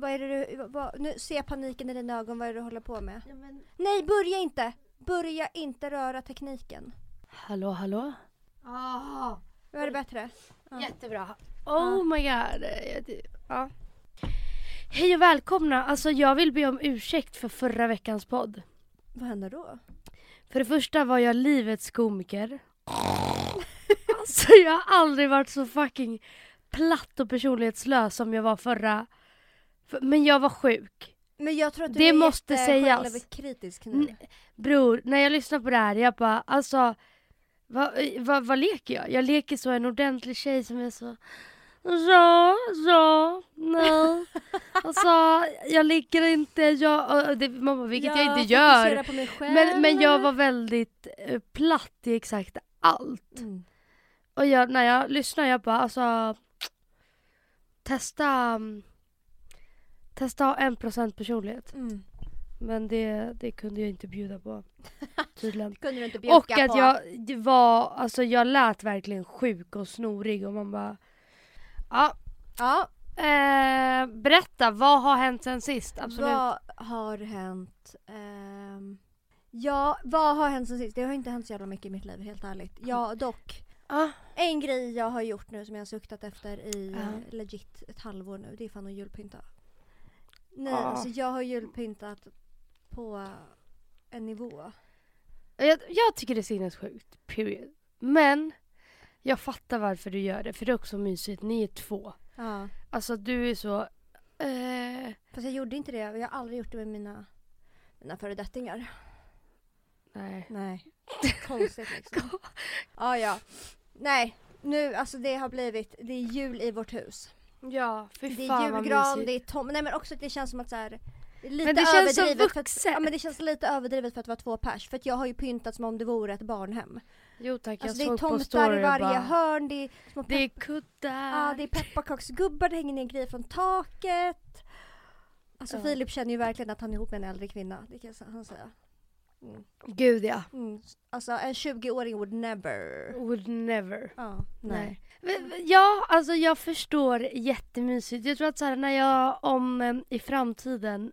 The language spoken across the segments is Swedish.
Vad är det du, vad- nu ser jag paniken i dina ögon, vad är det du håller på med? Ja, men... Nej, börja inte! Börja inte röra tekniken. Hallå, hallå? Ah. Är det bättre. Ja. Jättebra. Oh my god. Ja. Hej och välkomna. Alltså jag vill be om ursäkt för förra veckans podd. Vad händer då? För det första var jag livets komiker. alltså jag har aldrig varit så fucking platt och personlighetslös som jag var förra. För, men jag var sjuk. Men jag tror att du Det är måste sägas. självkritisk nu. N- Bror, när jag lyssnar på det här, jag bara alltså vad va, vad leker jag? Jag leker så en ordentlig tjej som är så Ja, ja, nej. Alltså, jag ligger inte, jag, det, mamma, vilket jag, inte gör. fokuserar På mig själv. Men, men jag var väldigt eh, platt i exakt allt. Mm. Och jag, när jag lyssnar, jag bara alltså Testa mm, Testa ha en procent personlighet. Mm. Men det, det kunde jag inte bjuda på. Tydligen. Kunde du inte bjucka Och att på. jag var, alltså jag lät verkligen sjuk och snorig och man bara Ja, Ja, eh, berätta, vad har hänt sen sist? Absolut. vad har hänt? Ehm, ja, vad har hänt sen sist? Det har inte hänt så jävla mycket i mitt liv, helt ärligt. Ja, dock. Ah, En grej jag har gjort nu som jag har suktat efter i Ja. eh, legit ett halvår nu, det är fan att julpynta. Nej, Ja. alltså jag har julpyntat på en nivå. jag, jag tycker det är sinnessjukt, period. Men jag fattar varför du gör det, för det är också mysigt. Ni är två. Ja. Alltså du är så... Eh, Fast jag gjorde inte det, jag har aldrig gjort det med mina, mina föredettingar. nej. Nej. Konstigt liksom. ja, ja. Nej, nu alltså det har blivit, det är jul i vårt hus. Ja, fy Det är vad julgran, mysigt. det är tom, nej men också att det känns som att så här, det är lite Men det känns så överdrivet för att, vuxet. ja, men det känns lite överdrivet för att vara två pers. För att jag har ju pyntat som om det vore ett barnhem. Jo tack, jag Alltså det är såg på tomtar story i och varje bara, hörn, det är små Det är kuddar. ja, det är pepparkaksgubbar, det hänger ner grejer från taket. Alltså Ja. Filip känner ju verkligen att han är ihop med en äldre kvinna, det kan han säga. Mm. Gud ja. Mm. Alltså en 20-åring would never. Would never. Ja, Nej. nej. Ja, alltså jag förstår jättemysigt. Jag tror att så här, när jag om em, i framtiden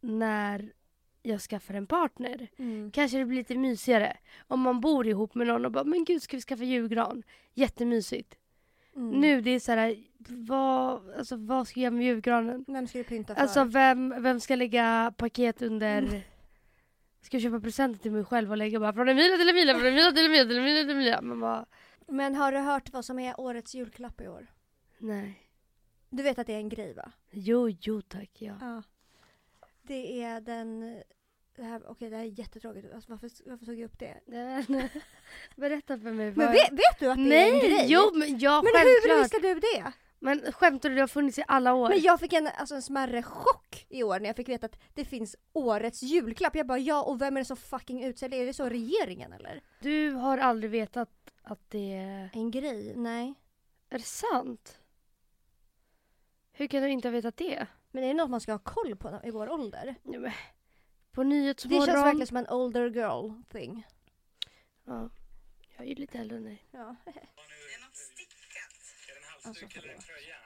när jag skaffar en partner Mm. kanske det blir lite mysigare. Om man bor ihop med någon och bara men gud ska vi skaffa julgran? Jättemysigt. Mm. Nu det är så här, vad, alltså, vad ska jag göra med julgranen? Vem ska du pynta för? Alltså vem, vem ska lägga paket under Mm. Ska jag köpa presenter till mig själv och lägga bara från Emilia till Emilia, från Emilia till Emilia till Emilia till Emilia. Man bara, Men har du hört vad som är årets julklapp i år? nej. Du vet att det är en grej va? Jo, jo tack ja. Ja. Det är den... Det här, okej, det här är jättetråkigt. Alltså, varför, varför tog jag upp det? Nej, men, Berätta för mig. Men vet, vet du att det är en Nej, grej? jo men ja men hur självklart. visste du det? Men skämtar du, det har funnits i alla år. Men jag fick en, alltså, en smärre chock i år när jag fick veta att det finns årets julklapp. Jag bara ja, och vem är det som fucking utser det? Är det så regeringen eller? Du har aldrig vetat att det är... En grej? Nej. Är det sant? Hur kan du inte ha vetat det? Men är det något man ska ha koll på i vår ålder? Ja, men, på Det Nyhetsmorgon... känns verkligen som en older girl thing. Ja, jag är ju lite äldre än dig. Ja. Det är något stickat. Är det en Alltså, halsduk eller en tröja?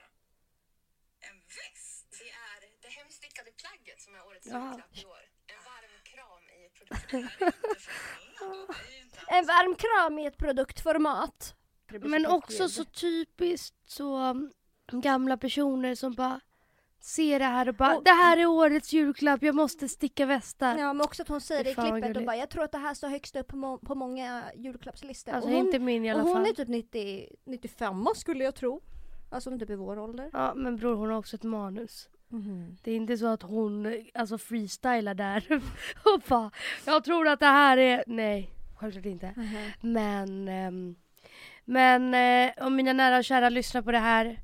En väst. Det är det hemstickade plagget som är årets Ja. julklapp i år. En varm kram i ett produktformat. Men också så typiskt så um, gamla personer som bara ser det här och bara Och- det här är årets julklapp, jag måste sticka västar. Ja men också att hon säger det i klippet och bara jag tror att det här står högst upp på, må- på många julklappslistor. Alltså hon, inte min i alla och hon fall. är typ 90, 95 skulle jag tro. Alltså hon är typ i vår ålder. Ja men bror hon har också ett manus. Det är inte så att hon alltså freestylar där och bara jag tror att det här är, nej självklart inte. Mhm. Men, ehm, men eh, om mina nära och kära lyssnar på det här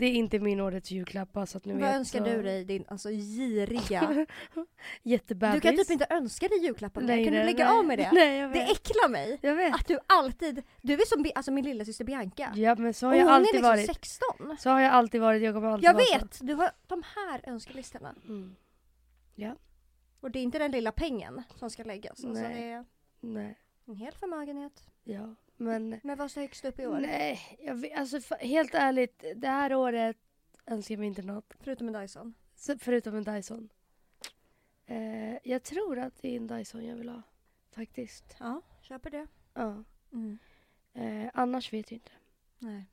det är inte min årets julklapp bara så att ni Vad vet. önskar så- du dig din alltså giriga? Jättebebis. du kan typ inte önska dig julklappar mer. Kan du lägga nej. av med det? Nej jag Det vet. äcklar mig. Jag vet. Att du alltid, du är som alltså min lilla syster Bianca. Ja men så har och jag hon alltid är liksom varit. 16. Så har jag alltid varit, jag kommer alltid Jag vara så. vet, du har de här önskelistorna. Mm. Och det är inte den lilla pengen som ska läggas. Alltså Nej. det är Nej, en hel förmögenhet. ja. Men Men vad står högst upp i år? nej, jag vet, alltså helt ärligt, det här året önskar jag mig inte något. Förutom en Dyson. Så, förutom en Dyson. Eh, jag tror att det är en Dyson jag vill ha. Faktiskt. Ja, köper det. Ja. Mm. Eh, annars vet jag inte. Nej.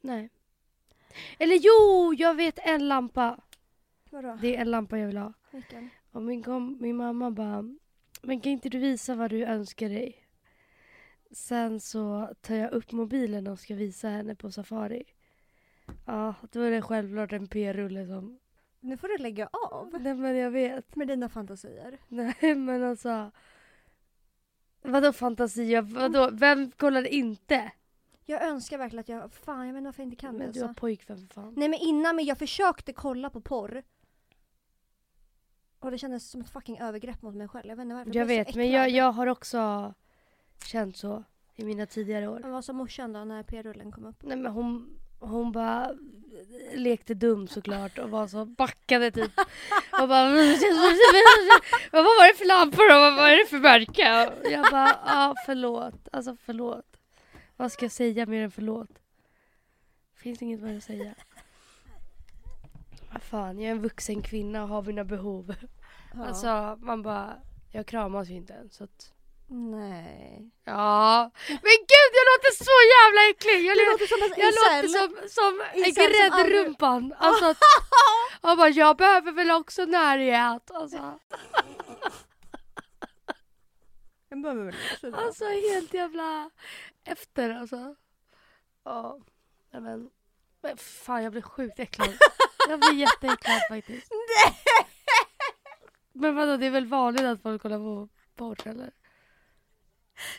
Nej. Eller jo, jag vet en lampa. Vadå? Det är en lampa jag vill ha. Vilken? Och min, kom, min mamma bara, men kan inte du visa vad du önskar dig? Sen så tar jag upp mobilen och ska visa henne på Safari. Ja, då är det självklart en p-rulle som... Nu får du lägga av Nej men jag vet. med dina fantasier. Nej men alltså. Vadå fantasi? Vadå? Vem kollar inte? Jag önskar verkligen att jag, fan jag inte varför jag inte kan det Men du alltså. har pojkvän för fan. Nej men innan, men jag försökte kolla på porr. Och det kändes som ett fucking övergrepp mot mig själv. Jag vet inte varför. Jag vet men jag, jag har också känt så i mina tidigare år. Men vad sa morsan då när p-rullen kom upp? Nej men hon, hon bara lekte dum såklart och var så backade typ. Och bara Vad var det för lampor och vad var det för märke? Och jag bara ja förlåt, alltså förlåt. Vad ska jag säga mer än förlåt? Finns inget mer att säga. Vad fan, jag är en vuxen kvinna och har mina behov. Ja. Alltså man bara, jag kramas ju inte ens så att Nej. Ja, men gud jag låter så jävla äcklig! Jag, Du låter, som en jag låter som, som gräddrumpan. Alltså, att- jag bara, jag behöver väl också närhet. Alltså, Jag behöver väl också det. alltså helt jävla efter alltså. Ja, nej, men, men fan jag blir sjukt äcklad. Jag blir jätteäcklad faktiskt. Men vadå, det är väl vanligt att folk kollar på porr eller?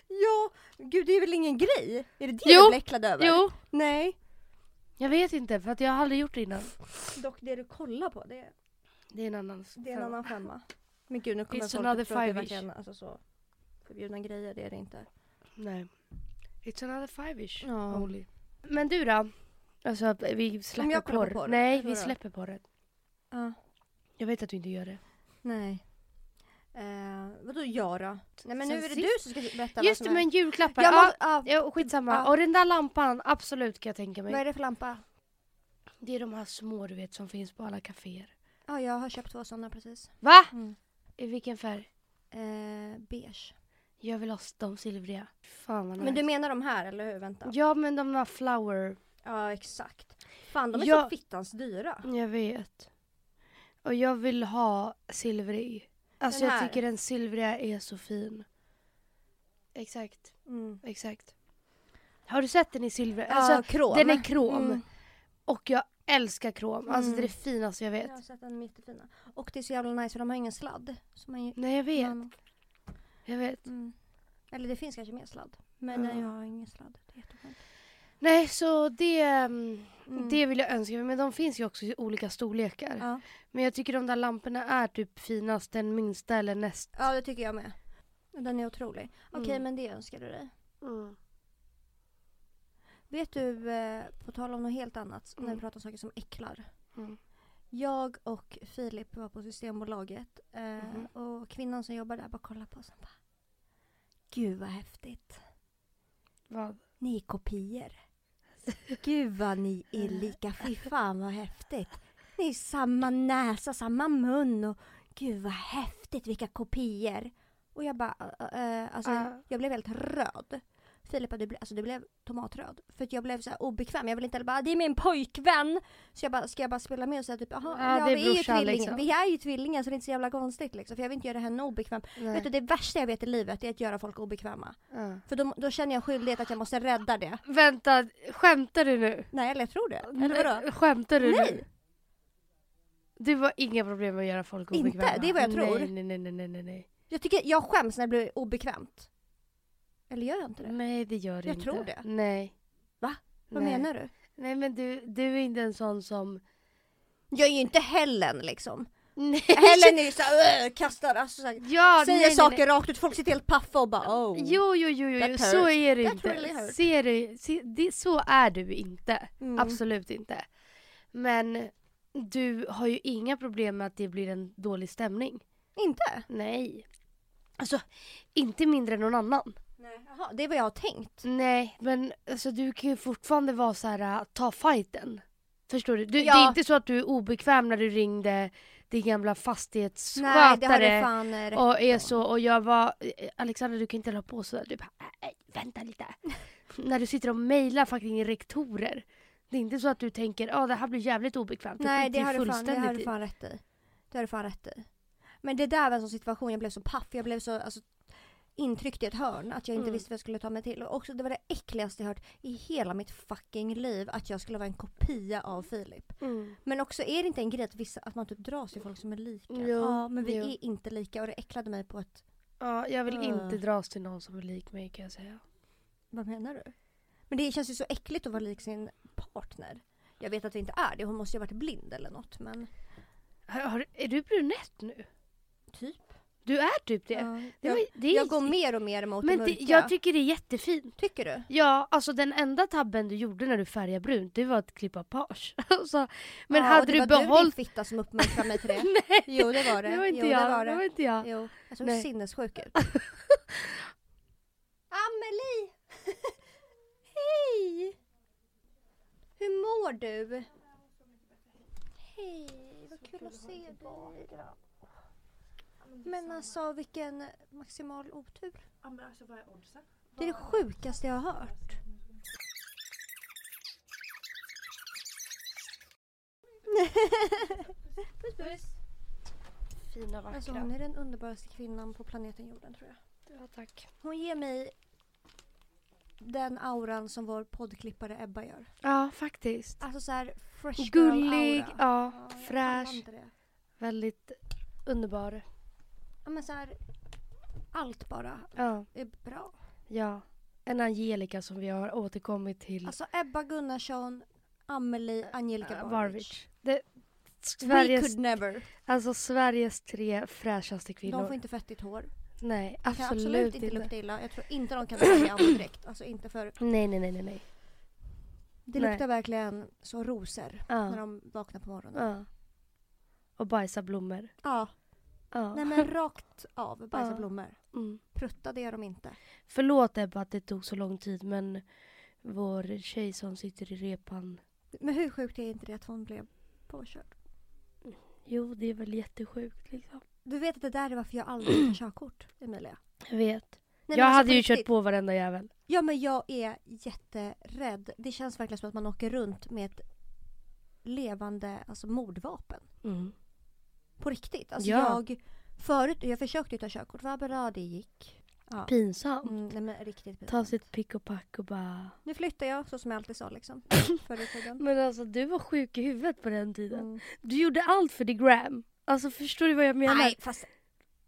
Ja, gud det är väl ingen grej? Är det det Jo, du blir äcklad över? Jo, Nej. jag vet inte för att jag har aldrig gjort det innan. Dock det du kollar på, det, Det är en annan det är en annan femma. Men gud nu kommer It's folk att tro att det är verkligen alltså, så förbjudna grejer, det är det inte. Nej. It's another five-ish Ja. only. Men du då? Alltså vi släpper porr. på porr, Nej, vi släpper porren. Ja. Jag vet att du inte gör det. Nej. Eh, vadå jag då? Nej men Sen nu är det sist- du som ska berätta Just vad det, som men julklappar. Jag Ja, må, ja. ja, skitsamma. Ja. Och den där lampan, absolut kan jag tänka Vad mig. är det för lampa? Det är de här små du vet som finns på alla kaféer. Ja jag har köpt två sådana precis. Va? Mm. I vilken färg? Eh, beige. Jag vill ha de silvriga. Fan vad nice. Men du menar de här eller hur? Vänta. Ja men de där flower. Ja exakt. Fan de är Ja. så fittans dyra. Jag vet. Och jag vill ha silvrig. Alltså Den jag här. tycker den silvriga är så fin. Exakt. Mm. Exakt. Har du sett den i silver? Ja, Alltså, krom. den är krom. Mm. Och jag älskar krom. Alltså det är det Mm. finaste jag vet. Jag har sett den jättefina. Och det är så jävla nice för de har ingen sladd. Så man Nej jag vet. man, Jag vet. mm. Eller det finns kanske mer sladd. Men nej, jag har ingen sladd. Det är jätteskönt. Nej så det, mm, Mm. det vill jag önska mig. Men de finns ju också i olika storlekar. Ja. Men jag tycker de där lamporna är typ finast den minsta eller näst. ja, det tycker jag med. Den är otrolig. Okej, Mm. men det önskar du dig. Vet du, eh, på tal om något helt annat, när Mm. vi pratar om saker som äcklar. Mm. Jag och Filip var på Systembolaget eh, Mhm. och kvinnan som jobbar där bara kollade på oss och bara Gud vad häftigt. Vad? Ni är kopior. Gud vad ni är lika. Fy fan vad häftigt. Ni är samma näsa, samma mun och gud vad häftigt vilka kopior. Och jag bara, äh, alltså Ah. jag blev helt röd. Filip, du, ble, alltså, du blev tomatröd. För att jag blev så obekväm. Jag vill inte bara, det är min pojkvän. Så jag bara, ska jag bara spela med och säga typ, jaha, Ja, vi är ju tvillingar. liksom. Vi är ju tvillingar så det är inte så jävla konstigt liksom. För jag vill inte göra henne obekväm. Nej. Vet du, det värsta jag vet i livet är att göra folk obekväma. Ja. För då, då känner jag skyldighet att jag måste rädda det. Vänta, skämtar du nu? Nej, eller jag tror det. Eller vadå? Skämtar du Nej. nu? Du har inga problem med att göra folk Inte, obekväma? det är vad jag tror. Nej, nej, nej, nej, nej, nej. Jag tycker jag skäms när det blir obekvämt. Eller gör jag inte det? Nej, det gör du Jag inte. tror det. Nej. Va? Vad Nej. menar du? Nej, men du, du är inte en sån som... Jag är ju inte Helen liksom. Nej. Helen är ju såhär, äh, kastar, alltså, såhär, Ja, säger nej, saker nej. rakt ut, folk sitter helt paffa och bara oh. Jo, jo, jo, jo, jo. så är det That inte. really. Ser du, se, det, så är du inte. Mm. Absolut inte. Men du har ju inga problem med att det blir en dålig stämning. Inte? Nej. Alltså, inte mindre än någon annan. Nej. Jaha, det är vad jag har tänkt. Nej, men alltså du kan ju fortfarande vara så här, äh, ta fighten. Förstår du? du Det Ja. är inte så att du är obekväm när du ringde din gamla fastighetsskötare. Nej, det och är så och jag var eh, Alexander du kan inte hålla på så. Du bara äh, äh, vänta lite. När du sitter och mejlar fucking rektorer. Det är inte så att du tänker ja det här blir jävligt obekvämt. Nej, det ju har, du fan, det har du fan rätt i. Det har du fan rätt i. Men det där var en sån situation, jag blev så paff, jag blev så alltså, intryckt i ett hörn att jag inte Mm. visste vad jag skulle ta mig till. Och också det var det äckligaste jag hört i hela mitt fucking liv, att jag skulle vara en kopia av Filip. Mm. Men också är det inte en grej att, vissa, att man typ dras till folk som är lika? Jo, ja, men vi jo. är inte lika och det äcklade mig på ett... Ja, jag vill Uh. inte dras till någon som är lik mig kan jag säga. Vad menar du? Men det känns ju så äckligt att vara lik sin partner. Jag vet att det inte är det, hon måste ju ha varit blind eller något men Har, har, är du brunett nu? typ. Du är typ det. Ja. det, var, det är, jag går mer och mer mot men det det, mörka. jag tycker det är jättefint. Tycker du? Ja, alltså den enda tabben du gjorde när du färgade brunt, det var att klippa page. alltså, men ja, hade och det du var behållit... du din fitta som uppmuntrade mig till det. Nej, Jo det var det. det var inte jo, jag. Det var Det det. var inte jag. Jo, jag såg Nej. sinnessjuk ut. Amelie! Hej! Hur mår du? Hej, vad kul att se dig. Men alltså vilken maximal otur. Ja, men alltså vad är oddsen? Det är det sjukaste jag har hört. puss puss. Fina vackra. Alltså hon är den underbaraste kvinnan på planeten jorden tror jag. Ja, tack. Hon ger mig den auran som vår poddklippare Ebba gör. Ja, faktiskt. Alltså så här fresh girl Gullig, aura. ja, pallar fräsch, väldigt underbar. Ja men så här, allt bara Ja, är bra. ja. En Angelica som vi har återkommit till. Alltså Ebba Gunnarsson, Amelie, Angelica äh, Barwich. Det, We Sveriges, could never. alltså Sveriges tre fräschaste kvinnor. De får inte fettigt hår. Nej, Kan absolut, absolut inte lukta illa. Jag tror inte de kan välja andedräkt. Alltså inte för... Nej, nej, nej, nej. nej. Det Nej. luktar verkligen så rosor Ja. när de vaknar på morgonen. Ja. Och bajsa blommor. Ja. Ja. Nej men rakt av bajsa Ja. blommor. Mm. Prutta det gör de inte. Förlåt Ebba att det tog så lång tid men vår tjej som sitter i repan. Men hur sjukt är inte det att hon blev påkörd? Jo, det är väl jättesjukt liksom. Du vet att det där är varför jag aldrig tar körkort, Emilia. Jag vet. Nej, men jag alltså hade ju riktigt. kört på varenda jävel. Ja men jag är jätterädd. Det känns verkligen som att man åker runt med ett levande alltså mordvapen. Mm. På riktigt. Alltså Ja. jag, förut, jag försökte ta körkort, vad bra det gick. Ja. Pinsamt. Mm, nej men riktigt Ta pinsamt. sitt pick och pack och bara... Nu flyttar jag så som jag alltid sa liksom. Men alltså du var sjuk i huvudet på den tiden. Mm. Du gjorde allt för the gram. Alltså förstår du vad jag menar? Nej fast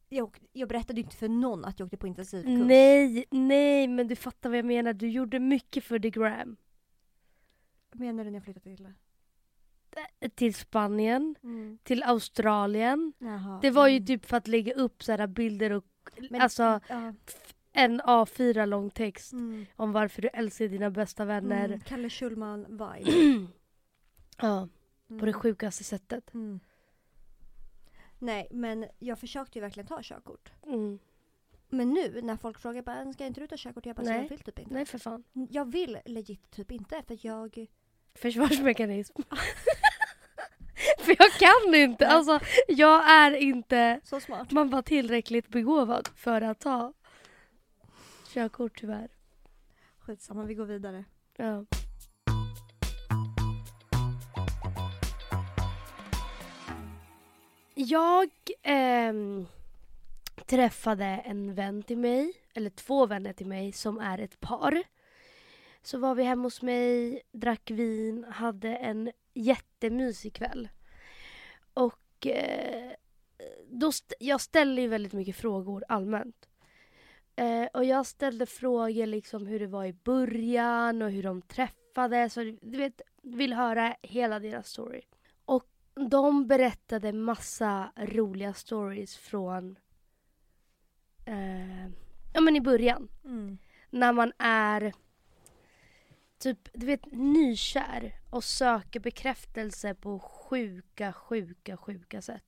jag, jag berättade ju inte för någon att jag åkte på intensivkurs. nej, nej men du fattar vad jag menar. Du gjorde mycket för the gram. Menar du när jag flyttade till? Till Spanien, Mm. till Australien. Jaha. Det var ju mm. typ för att lägga upp så här bilder och Men- alltså Ja. en A4 lång text Mm. om varför du älskar dina bästa vänner. Mm. Kalle Schulman vibe. Ja, på det Mm. sjukaste sättet. Mm. Nej men jag försökte ju verkligen ta körkort. Men nu när folk frågar bara, ska inte du ta körkort? Jag bara, Nej. jag vill typ inte. Nej för fan. Jag vill legit typ inte för jag... Försvarsmekanism. för jag kan inte. Alltså jag är inte Så smart. man var tillräckligt begåvad för att ta körkort tyvärr. Skitsamma, vi går vidare. Ja. Jag ehm, träffade en vän till mig, eller två vänner till mig som är ett par. Så var vi hemma hos mig, drack vin, hade en jättemysig kväll. Och eh, då st- jag ställer ju väldigt mycket frågor allmänt. Eh, och jag ställde frågor liksom hur det var i början och hur de träffades. Och, du vet, vill höra hela deras story. Och de berättade massa roliga stories från eh, ja men i början. Mm. När man är typ, du vet nykär och söker bekräftelse på sjuka, sjuka, sjuka sätt.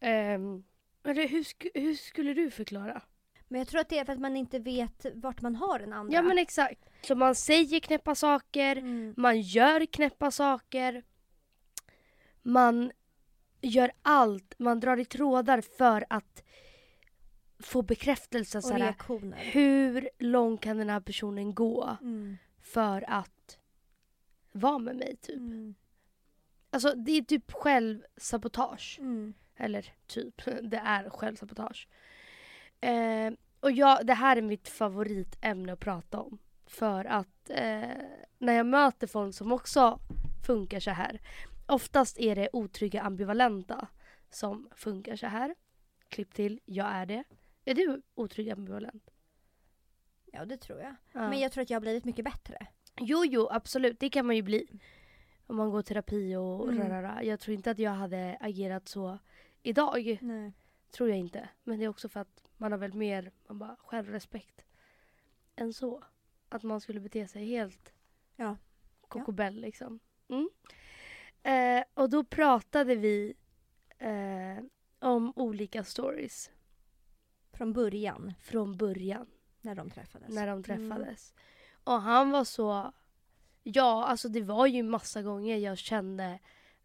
Um, eller hur, sk- hur skulle du förklara? Men jag tror att det är för att man inte vet vart man har den andra. Ja men exakt. Så man säger knäppa saker, Mm. man gör knäppa saker. Man gör allt, man drar i trådar för att få bekräftelse. Och Såhär, reaktioner. hur långt kan den här personen gå Mm. För att vara med mig typ? Mm. Alltså det är typ självsabotage. Mm. Eller typ, det är självsabotage. Eh, och jag, det här är mitt favoritämne att prata om. För att eh, när jag möter folk som också funkar så här. Oftast är det otrygga ambivalenta som funkar så här. Klipp till, jag är det. Är du otrygg ambivalent? Ja det tror jag. Ja. Men jag tror att jag har blivit mycket bättre. Jo, jo, absolut. Det kan man ju bli. Om man går terapi och Mm. rarara. Jag tror inte att jag hade agerat så idag. Nej. Tror jag inte. Men det är också för att man har väl mer man bara, självrespekt än så. Att man skulle bete sig helt Ja. kokobell liksom. Mm. Eh, och då pratade vi eh, om olika stories Från början, från början när de träffades. när de Mm. träffades. Och han var så... Ja, alltså det var ju massa gånger jag kände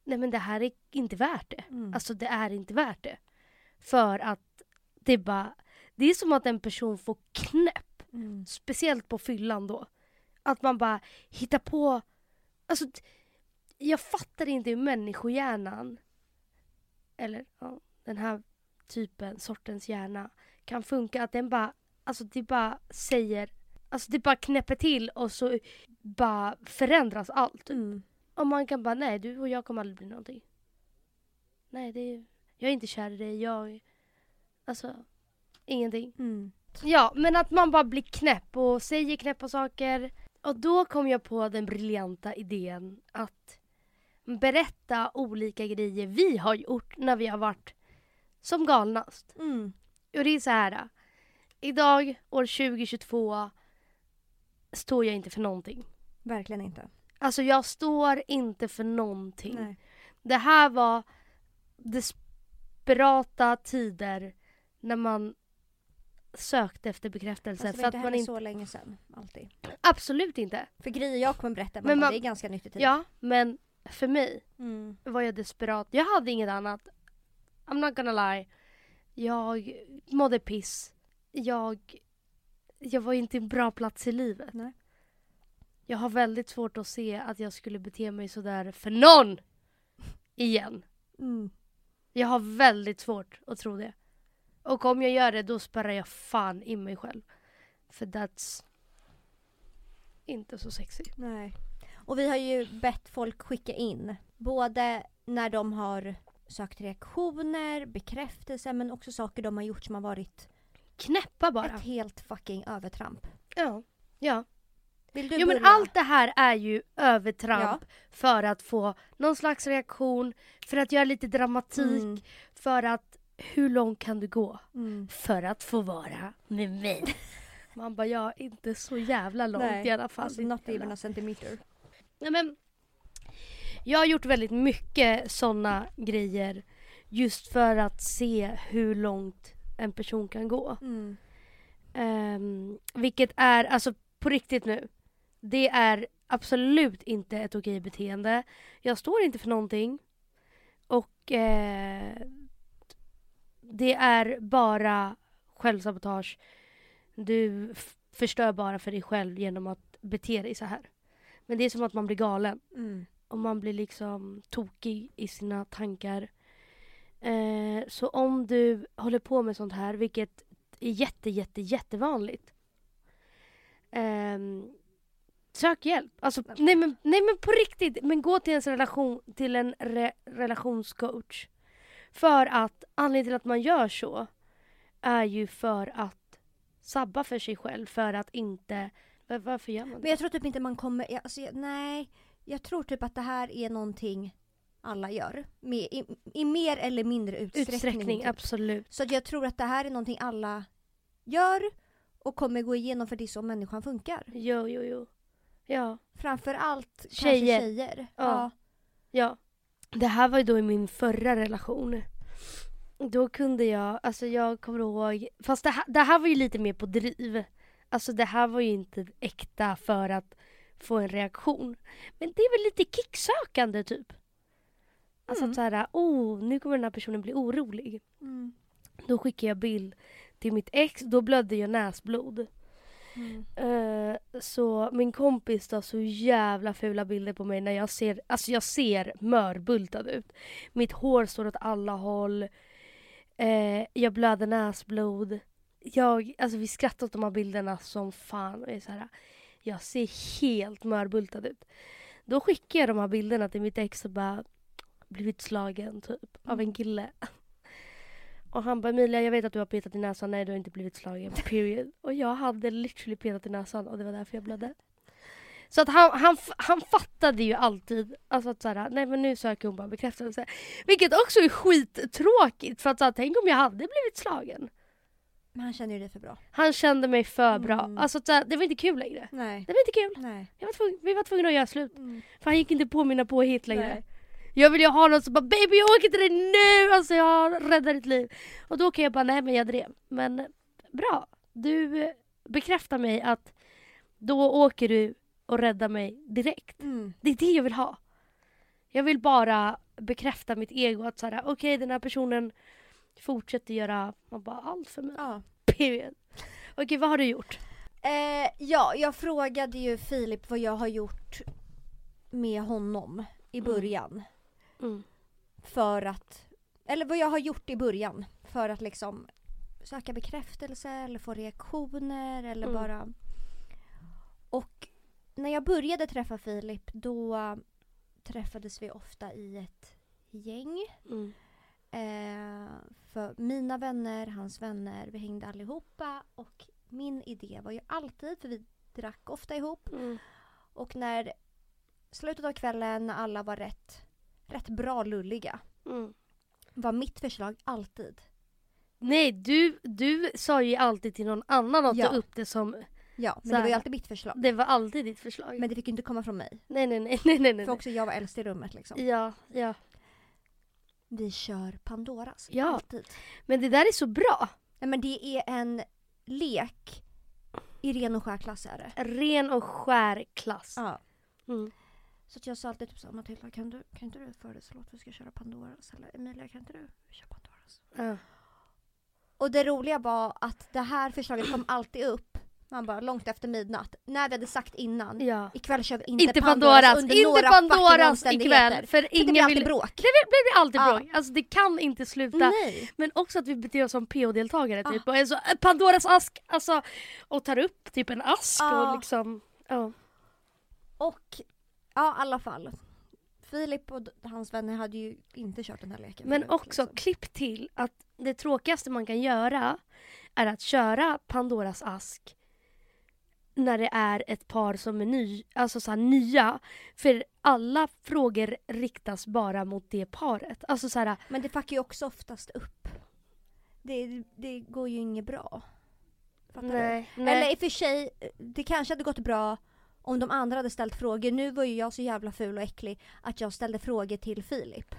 nej men det här är inte värt det. Mm. Alltså det är inte värt det. För att det bara... Det är som att en person får knäpp. Mm. Speciellt på fyllan då. Att man bara hittar på... Alltså, jag fattar inte hur människohjärnan, eller ja, den här typen, sortens hjärna, kan funka. Att den bara, alltså det bara säger, alltså det bara knäpper till och så bara förändras allt. Mm. Och man kan bara, nej du och jag kommer aldrig bli någonting. Nej, det är, jag är inte kär i dig, jag... Alltså, ingenting. Mm. Ja, men att man bara blir knäpp och säger knäppa saker. Och då kom jag på den briljanta idén att berätta olika grejer vi har gjort när vi har varit som galnast. Mm. Och det är så här. Idag, år 2022, står jag inte för någonting. Verkligen inte. Alltså jag står inte för någonting. Nej. Det här var desperata tider när man sökte efter bekräftelse. Alltså, det för att inte man heller inte... så länge sedan. Alltid. Absolut inte. För grejer jag kommer berätta, Men man- det är ganska nyttigt i tid. Ja, men för mig Mm. var jag desperat. Jag hade inget annat. I'm not gonna lie. Jag mådde piss. Jag, jag var inte i en bra plats i livet. Nej. Jag har väldigt svårt att se att jag skulle bete mig sådär för någon igen. Mm. Jag har väldigt svårt att tro det. Och om jag gör det då spärrar jag fan in mig själv. För that's inte så sexy. Nej. Och vi har ju bett folk skicka in. Både när de har sökt reaktioner, bekräftelse men också saker de har gjort som har varit Knäppa bara. ett helt fucking övertramp. Ja. Ja. Vill du Jo men börja? allt det här är ju övertramp Ja. för att få någon slags reaktion, för att göra lite dramatik, Mm. för att hur långt kan du gå? Mm. För att få vara med mig. Man bara, ja inte så jävla långt i alla fall. Alltså, not even a centimeter. Nej, men, jag har gjort väldigt mycket såna grejer just för att se hur långt en person kan gå. Mm. Ehm, vilket är, alltså på riktigt nu, det är absolut inte ett okej beteende. Jag står inte för någonting. Och eh, det är bara självsabotage. Du förstör bara för dig själv genom att bete dig så här. Men det är som att man blir galen. Mm. Och man blir liksom tokig i sina tankar. Eh, så om du håller på med sånt här, vilket är jätte, jätte, jättevanligt. ehm, sök hjälp. Alltså, nej, men, nej men på riktigt, men gå till, ens relation, till en re, relationscoach. För att anledningen till att man gör så är ju för att sabba för sig själv. För att inte... var- Varför gör man det? Men jag tror typ inte man kommer, jag- alltså, jag- nej. Jag tror typ att det här är någonting alla gör. Med, i, I mer eller mindre utsträckning. Utsträckning, typ. absolut. Så jag tror att det här är någonting alla gör och kommer gå igenom för det är så människan funkar. Jo, jo, jo. Ja. Framförallt Tjejer. tjejer. Ja. Ja. Det här var ju då i min förra relation. Då kunde jag, alltså jag kommer ihåg, fast det här, det här var ju lite mer på driv. Alltså det här var ju inte äkta för att få en reaktion. Men det är väl lite kicksökande typ. Alltså Mm. att såhär, oh nu kommer den här personen bli orolig. Mm. Då skickar jag bild till mitt ex, då blödde jag näsblod. Mm. Eh, så min kompis tar så jävla fula bilder på mig när jag ser, alltså jag ser mörbultad ut. Mitt hår står åt alla håll. Eh, jag blöder näsblod. Jag, alltså vi skrattar åt de här bilderna som fan. Jag, är så här, jag ser helt mörbultad ut. Då skickar jag de här bilderna till mitt ex och bara blivit slagen typ av en kille. Och han bara Emilia jag vet att du har petat i näsan. Nej du har inte blivit slagen. Period. Och jag hade literally petat i näsan och det var därför jag blödde. Så att han, han, han fattade ju alltid alltså att såhär, nej men nu söker hon bara bekräftelse. Vilket också är skittråkigt för att såhär, tänk om jag hade blivit slagen. Men han känner ju dig för bra. Han kände mig för bra. Mm. Alltså att såhär, det var inte kul längre. Nej. Det var inte kul. Nej. Jag var tvungen, vi var tvungna att göra slut. Mm. För han gick inte på mina påhitt längre. Nej. Jag vill ju ha någon som bara baby jag åker till dig nu! Alltså jag räddar ditt liv. Och då kan jag bara nej men jag drev. Men bra. Du bekräftar mig att då åker du och räddar mig direkt. Mm. Det är det jag vill ha. Jag vill bara bekräfta mitt ego att såhär okej den här personen fortsätter göra man bara allt för mig. Ja. Period. Okej vad har du gjort? Eh, ja, jag frågade ju Filip vad jag har gjort med honom i Mm. början. Mm. För att, eller vad jag har gjort i början. För att liksom söka bekräftelse eller få reaktioner eller Mm. bara... Och när jag började träffa Filip då träffades vi ofta i ett gäng. Mm. Eh, för mina vänner, hans vänner, vi hängde allihopa och min idé var ju alltid, för vi drack ofta ihop Mm. och när slutet av kvällen när alla var rätt, rätt bra lulliga Mm. var mitt förslag alltid Nej du, du sa ju alltid till någon annan att Ja. ta upp det som Ja, men det var ju alltid mitt förslag. Det var alltid ditt förslag. Men det fick ju inte komma från mig. nej, nej, nej, nej, nej, nej. För också jag var äldst i rummet liksom. Ja, ja. Vi kör Pandoras. Ja. Alltid. Men det där är så bra. Nej men det är en lek i ren och skär klass är det. Ren och skär klass. Ja. Mm. Så att jag sa alltid typ såhär Matilda kan, du, kan inte du föreslå att vi ska köra Pandoras? Eller Emilia kan inte du köra Pandoras? Ja. Och det roliga var att det här förslaget kom alltid upp. Man bara långt efter midnatt. När vi hade sagt innan. ja. Ikväll kör vi inte, Inte Pandoras, Pandoras, under inte några Pandoras ikväll. För För det blir ingen alltid vill... bråk. Det blir, alltid Ja. bråk. Alltså det kan inte sluta. Nej. Men också att vi beter oss som PO-deltagare typ. Ja. Och är så, "Äh, Pandoras ask! Alltså, och tar upp typ en ask Ja. och liksom... Ja. Och ja, i alla fall. Filip och hans vänner hade ju inte kört den här leken Men förut, också liksom. klipp till att det tråkigaste man kan göra är att köra Pandoras ask när det är ett par som är ny, alltså så här nya. För alla frågor riktas bara mot det paret. Alltså så här, Men det fuckar ju också oftast upp. Det, det går ju inget bra. Fattar du? nej, nej. Eller i och för sig, det kanske hade gått bra om de andra hade ställt frågor. Nu var ju jag så jävla ful och äcklig att jag ställde frågor till Filip.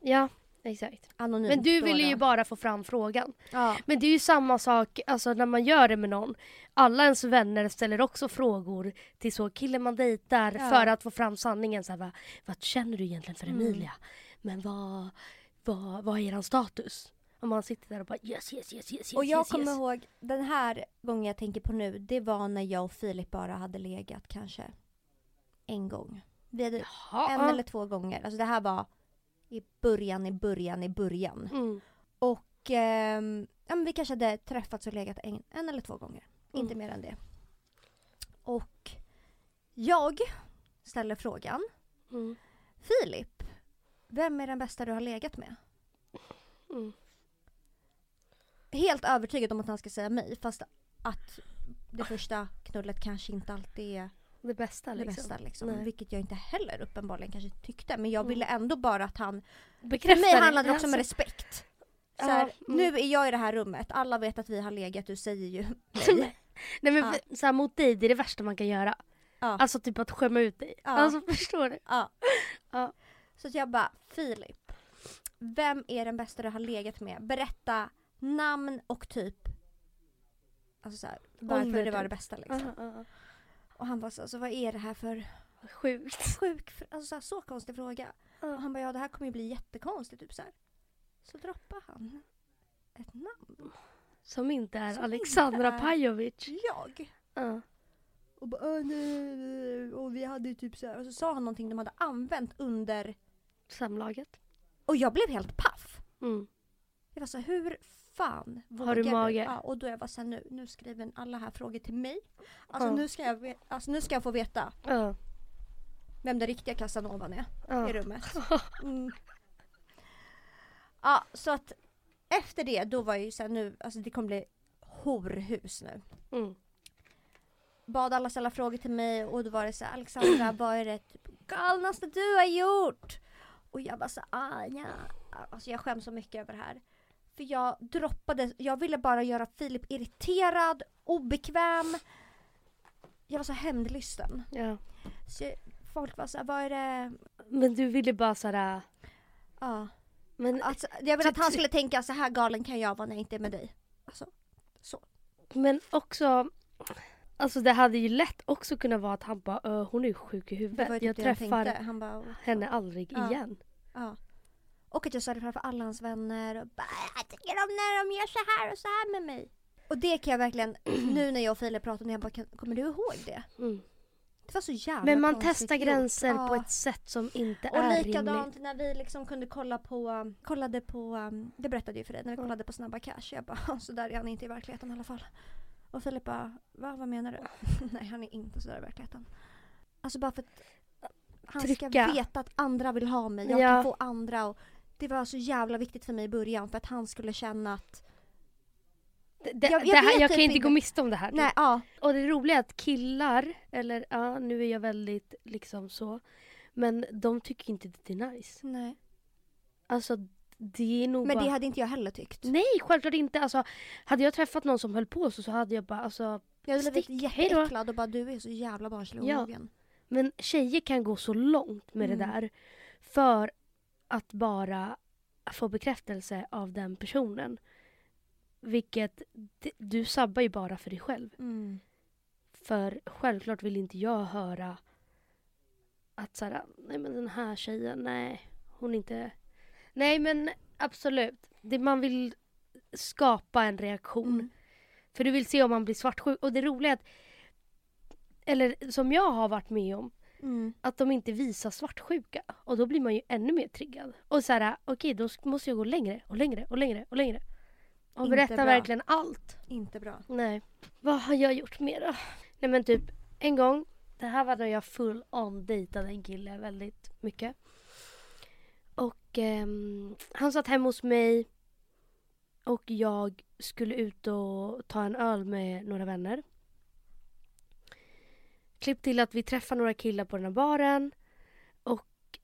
Ja, exakt. Anonymt Men du ville ju bara få fram frågan. Ja. Men det är ju samma sak alltså, när man gör det med någon. Alla ens vänner ställer också frågor till så killen man dejtar Ja. för att få fram sanningen. Så här, vad, vad känner du egentligen för Mm. Emilia? Men vad, vad, vad är er status? Och man sitter där och bara yes, yes, yes, yes, Och jag yes, kommer yes. ihåg, den här gången jag tänker på nu, det var när jag och Filip bara hade legat kanske en gång. Vi hade Jaha, en eller två gånger. Alltså det här var i början, i början, i början. Mm. Och ehm, ja, men vi kanske hade träffats och legat en, en eller två gånger. Mm. Inte mer än det. Och jag ställer frågan. Mm. Filip, vem är den bästa du har legat med? Mm. Helt övertygad om att han ska säga mig fast att det första knullet kanske inte alltid är Det bästa det liksom. bästa liksom. Vilket jag inte heller uppenbarligen kanske tyckte. Men jag Mm. ville ändå bara att han... För Bekräfta mig det. handlar det också om Alltså, respekt. Så Ja, här, mm. Nu är jag i det här rummet, alla vet att vi har legat, du säger ju nej. Nej men Ja. för- så här, mot dig, det är det värsta man kan göra. Ja. Alltså typ att skämma ut dig. Ja. Alltså förstår du? Ja. Ja. Så jag bara, Filip. Vem är den bästa du har legat med? Berätta namn och typ Alltså såhär, varför Ålder det var det typ. bästa liksom. Ja, ja, Och han bara så, alltså, vad är det här för. Sjukt. sjuk, alltså så, här, så konstig fråga. Och Ja. han bara, ja det här kommer ju bli jättekonstigt typ så här. Så droppar han ett namn. Som inte är Som Alexandra inte är- Pajovic. Jag. Ja. Och bara, "Åh, nej, nej." och vi hade ju typ så här, och så sa han någonting de hade använt under, Samlaget. och jag blev helt paff. Mm. Jag var så här, hur fan Har du vågar mage? Ja, och då jag var så här, nu, nu skriver alla här frågor till mig. Alltså, Ja. nu ska jag, alltså nu ska jag få veta Ja. vem den riktiga Casanovan är Ja. i rummet. Mm. Ja, så att efter det då var jag ju såhär nu, alltså det kommer bli horhus nu. Mm. Bad alla ställa frågor till mig och då var det så här, Alexandra vad är det typ, galnaste du har gjort? Och jag bara så ah, ja. Alltså jag skäms så mycket över det här. För jag droppade, jag ville bara göra Filip irriterad, obekväm. Jag var så hämndlysten. Ja. Så jag- folk var så här, vad är det? Men du ville bara såhär... Ja. Men, Alltså, jag vill att han skulle tänka så här galen kan jag vara när jag inte är med dig. Alltså, så. men också... Alltså det hade ju lätt också kunnat vara att han bara "Ö, hon är ju sjuk i Det huvudet. jag typ jag träffar tänkte. Han bara, henne aldrig Ja. igen. ja. Och att jag sa det framför alla hans vänner och bara, jag tycker om när de gör så här och så här med mig. Och det kan jag verkligen, nu när jag och Filip pratade, jag bara, "Kan- kommer du ihåg det? Mm. Det var så jävla Men man testar gränser på Ja. ett sätt som inte Och är likadant rimligt. när vi liksom kunde kolla på, kollade på, um, det berättade jag ju för dig, när vi Ja. kollade på Snabba Cash. Jag bara, så där är han inte i verkligheten i alla fall. Och Filip bara, Va, vad menar du? Nej han är inte så där i verkligheten. Alltså bara för att han ska Trycka. veta att andra vill ha mig, jag Ja. kan få andra. Och det var så jävla viktigt för mig i början för att han skulle känna att, Det, det, Jag- jag det här, jag typ kan inte inte. gå miste om det här. nej ja. Och det roliga är att killar, eller ja nu är jag väldigt liksom så. Men de tycker inte det är nice. Nej. Alltså det är nog Men bara... det hade inte jag heller tyckt. Nej självklart inte. Alltså, hade jag träffat någon som höll på så, så hade jag bara alltså. Jag hade blivit jätteäcklad och bara du är så jävla barnslig och Ja. Men tjejer kan gå så långt med det Mm. där. För att bara få bekräftelse av den personen. Vilket, du sabbar ju bara för dig själv. Mm. För självklart vill inte jag höra att såhär, nej men den här tjejen, nej, hon inte... Nej men absolut, det, man vill skapa en reaktion. Mm. För du vill se om man blir svartsjuk. Och det roliga är att, eller som jag har varit med om, Mm. att de inte visar svartsjuka. Och då blir man ju ännu mer triggad. Och så här, okej då sk- måste jag gå längre och längre och längre och längre. Och Inte berätta bra. verkligen allt. Inte bra. Nej. Vad har jag gjort mer då? Nej men typ en gång, det här var när jag full on dejtade en kille väldigt mycket. Och ehm, han satt hemma hos mig och jag skulle ut och ta en öl med några vänner. Klipp till att vi träffar några killar på den här baren och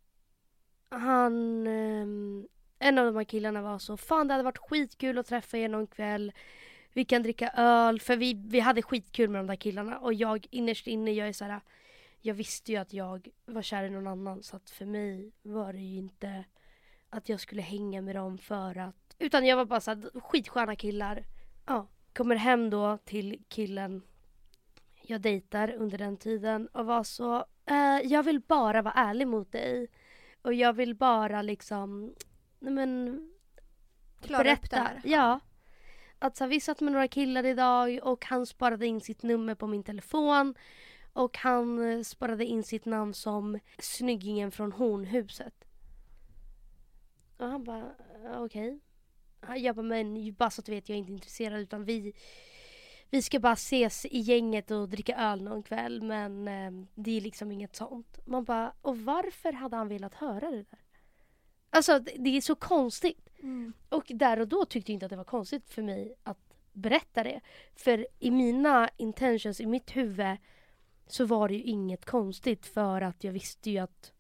han ehm, en av de här killarna var så Fan det hade varit skitkul att träffa er någon kväll vi kan dricka öl, för vi, vi hade skitkul med de där killarna och jag innerst inne, jag är så här. Jag visste ju att jag var kär i någon annan så att för mig var det ju inte att jag skulle hänga med dem för att utan jag var bara så här, skitsköna killar. Ja, kommer hem då till killen jag dejtar under den tiden och var så eh, jag vill bara vara ärlig mot dig och jag vill bara liksom nej men Klara upp det berätta. här. Ja. Att så vi satt med några killar idag och han sparade in sitt nummer på min telefon. Och han eh, sparade in sitt namn som snyggingen från Hornhuset. Och han bara, "Eh, okej. Okay. Jag bara, men bara så att du vet, jag är inte intresserad utan vi vi ska bara ses i gänget och dricka öl någon kväll men eh, det är liksom inget sånt. Man bara, och varför hade han velat höra det där? Alltså det, det är så konstigt. Mm. Och där och då tyckte jag inte att det var konstigt för mig att berätta det. För i mina intentions, i mitt huvud så var det ju inget konstigt för att jag visste ju att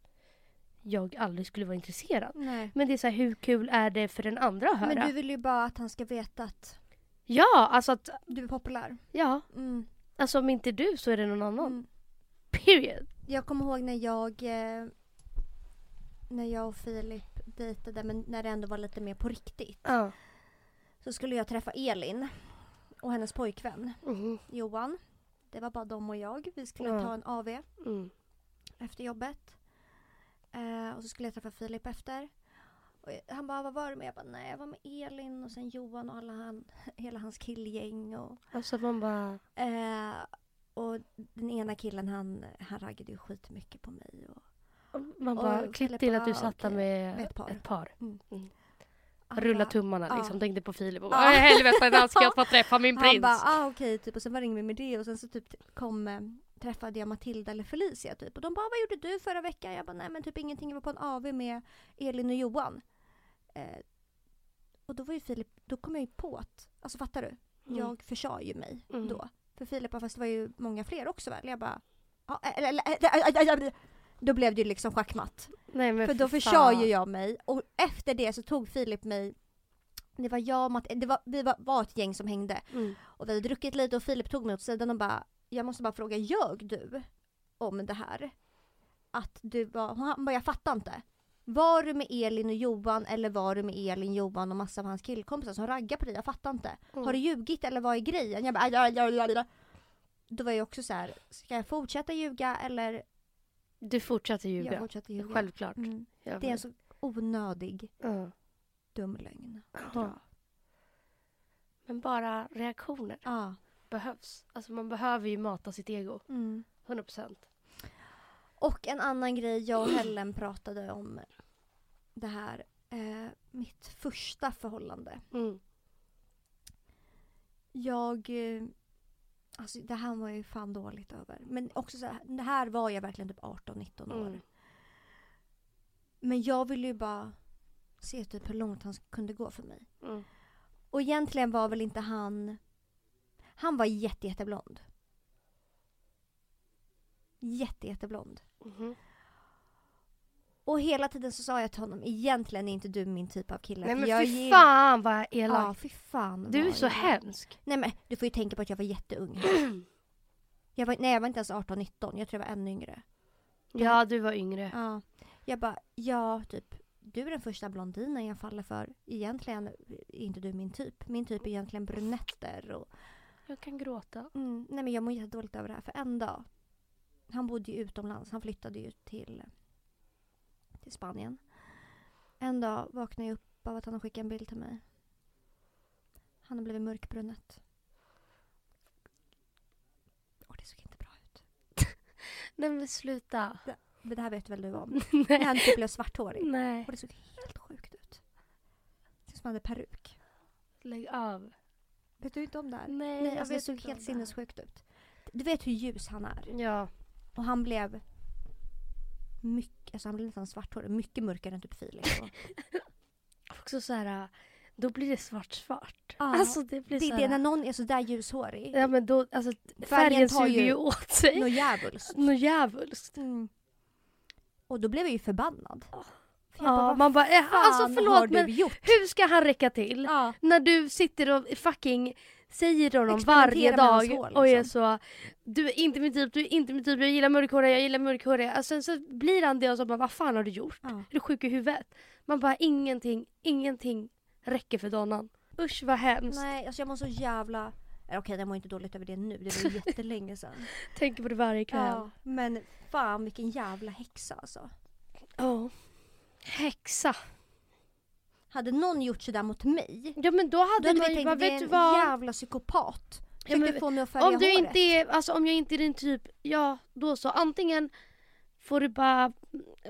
jag aldrig skulle vara intresserad. Nej. Men det är så här, hur kul är det för den andra att höra? Men du vill ju bara att han ska veta att Ja, alltså att, du är populär. ja. Mm. Alltså om inte du så är det någon annan. Mm. Period. Jag kommer ihåg när jag eh, när jag och Filip dejtade men när det ändå var lite mer på riktigt. Ja. Så skulle jag träffa Elin och hennes pojkvän Mhm. Johan. Det var bara de och jag. Vi skulle Ja. ta en AV Mm. efter jobbet. Eh, och så skulle jag träffa Filip efter. Och han bara, vad var du med? Jag bara, nej jag var med Elin och sen Johan och alla han, hela hans killgäng. Och, Alltså man bara... eh, och den ena killen han, han raggade ju skitmycket på mig. Och, Man Och bara, klipp Filip till att du ah, satt där med Med ett par. Ett par. han Rulla bara- tummarna ja. liksom. Tänkte på Filip och bara, "Åh, helvete när ska jag få träffa min Han prins? bara, ah, okej, typ. Och sen var det inget med det. Och sen så typ kom, eh, träffade jag Matilda eller Felicia typ. Och de bara, vad gjorde du förra veckan? Jag bara, nej men typ ingenting. Jag var på en AV med Elin och Johan. Eh, och då var ju Filip, då kom jag ju på att, alltså fattar du? Mm. Jag försade ju mig Mm. då. För Filip fast det var ju många fler också väl? Jag bara, ja, eller, eller, eller, då blev det ju liksom schackmatt. Nej men För då fy försade ju jag mig och efter det så tog Filip mig det var jag och Matt, det var, vi var, var ett gäng som hängde Mm. och vi hade druckit lite och Filip tog mig åt sidan och bara Jag måste bara fråga, ljög du om det här? Att du var, han bara jag fattar inte. Var du med Elin och Johan eller var du med Elin, Johan och massa av hans killkompisar som raggar på dig? Jag fattar inte. Mm. Har du ljugit eller vad är grejen? Jag bara, "Aj, aj, aj, aj, aj." Då var jag också så här, ska jag fortsätta ljuga eller Du fortsatte jag ljuga. fortsätter ljuga? Självklart. Mm. Jag Det är en så onödig Ja. dum lögn. Men bara reaktioner Ja. behövs. Alltså man behöver ju mata sitt ego. Mm. 100%. Och en annan grej, jag och Helen pratade om det här. Eh, mitt första förhållande. Mm. Jag... Eh, alltså det här var jag ju fan dåligt över. Men också så här, det här var jag verkligen typ 18-19 år. Mm. Men jag ville ju bara se typ hur långt han kunde gå för mig. Mm. Och egentligen var väl inte han... Han var jätte, jätteblond. Jätte, jätteblond. Mhm. Och hela tiden så sa jag till honom, egentligen är inte du min typ av kille. Nej men jag fy fan vad elak. Ja, fy fan. du är så jag- hemsk. Nej men du får ju tänka på att jag var jätteung. Jag var, nej jag var inte ens 18-19, jag tror jag var ännu yngre. Ja du var yngre. Ja. Jag bara, ja typ, du är den första blondinen jag faller för. Egentligen är inte du min typ. Min typ är egentligen brunetter och Jag kan gråta. Mm, nej men jag mår jättedåligt över det här för en dag. Han bodde ju utomlands, han flyttade ju till, till Spanien. En dag vaknade jag upp av att han har skickat en bild till mig. Han har blivit mörkbrunett. Och det såg inte bra ut. Nej men sluta. Men det här vet väl du om? När han typ blev svarthårig. Nej. Och det såg helt sjukt ut. Det såg ut som han hade peruk. Lägg av. Vet du inte om det här? Nej, Nej jag alltså det vet såg inte helt det sinnessjukt ut. Du vet hur ljus han är. Ja. Och han blev mycket, alltså han blev nästan svarthårig, mycket mörkare än typ Filip. Och, Också så här. Då blir det svart svart. Ja, Alltså det blir det så är det när här. någon är sådär ljushårig. Ja men då, alltså Färgen färgen tar suger ju ju åt sig. Något djävulskt. Något djävulskt. Mm. Och då blev jag ju förbannad. För jag Ja, bara, man bara, eh, alltså förlåt men gjort? hur ska han räcka till? Ja. När du sitter och fucking säger till honom varje dag hår, och är liksom. så Du är inte min typ, du är inte min typ, jag gillar mörkhåriga, jag gillar mörkhåriga. Alltså, sen så blir han det och så bara vad fan har du gjort? Ja. Är du sjuk i huvudet? Man bara ingenting, ingenting räcker för Donnan. Usch vad hemskt. Nej, alltså jag mår så jävla... Okej, jag mår inte dåligt över det nu. Det var jättelänge sedan. Tänker på det varje kväll. Ja, men fan vilken jävla häxa alltså. Ja. Häxa. Hade någon gjort sådär mot mig, Ja men då då hade hade man vi tänkt bara, det är vet du en vad? jävla psykopat. Ja, Försökte men få mig att färga Om du håret. inte är, alltså om jag inte är din typ, ja då så. Antingen får du bara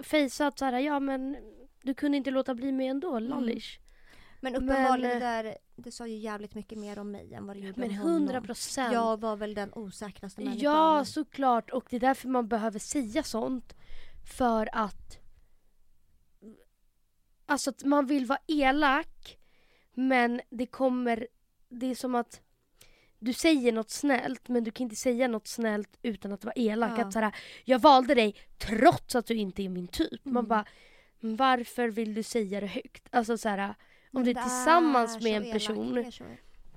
fejsa att såhär, ja men du kunde inte låta bli mig ändå, Mm. lallish. Men uppenbarligen Men, det där, det sa ju jävligt mycket mer om mig än vad det gjorde Men om honom. hundra procent. Jag var väl den osäkraste människan. Ja såklart och det är därför man behöver säga sånt. För att Alltså att man vill vara elak men det kommer, det är som att du säger något snällt men du kan inte säga något snällt utan att vara elak. Ja. Att såhär, jag valde dig trots att du inte är min typ. Man Mm. bara, "Men varför vill du säga det högt? Alltså såhär, om Men du är tillsammans så med en person är så-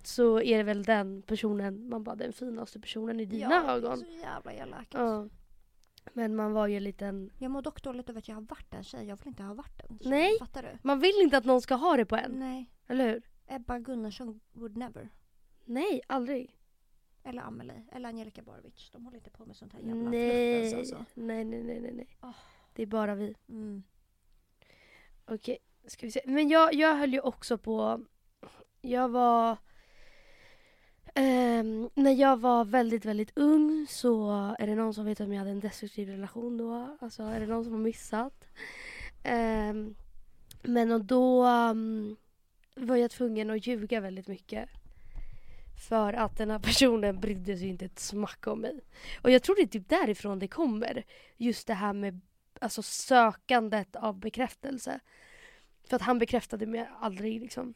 så är det väl den personen, man bara den finaste personen i dina ja, ögon. är så jävla elakt. Ja. Men man var ju en liten... Jag mår dock dåligt över att jag har varit en tjej. Jag vill inte ha varit en tjej. Nej. Fattar du? Man vill inte att någon ska ha det på en. Nej. Eller hur? Ebba Gunnarsson would never. Nej, aldrig. Eller Amelie. Eller Angelica Borovic. De håller inte på med sånt här jävla Nej. fluffens alltså. nej, nej, nej, nej, nej. Åh. Det är bara vi. Mm. Okej, ska vi se. Men jag, jag höll ju också på... Jag var... Um, när jag var väldigt, väldigt ung så är det någon som vet om jag hade en destruktiv relation då. Alltså är det någon som har missat? Um, men och då um, var jag tvungen att ljuga väldigt mycket. För att den här personen brydde sig inte ett smack om mig. Och jag tror det är typ därifrån det kommer. Just det här med alltså sökandet av bekräftelse. För att han bekräftade mig aldrig liksom.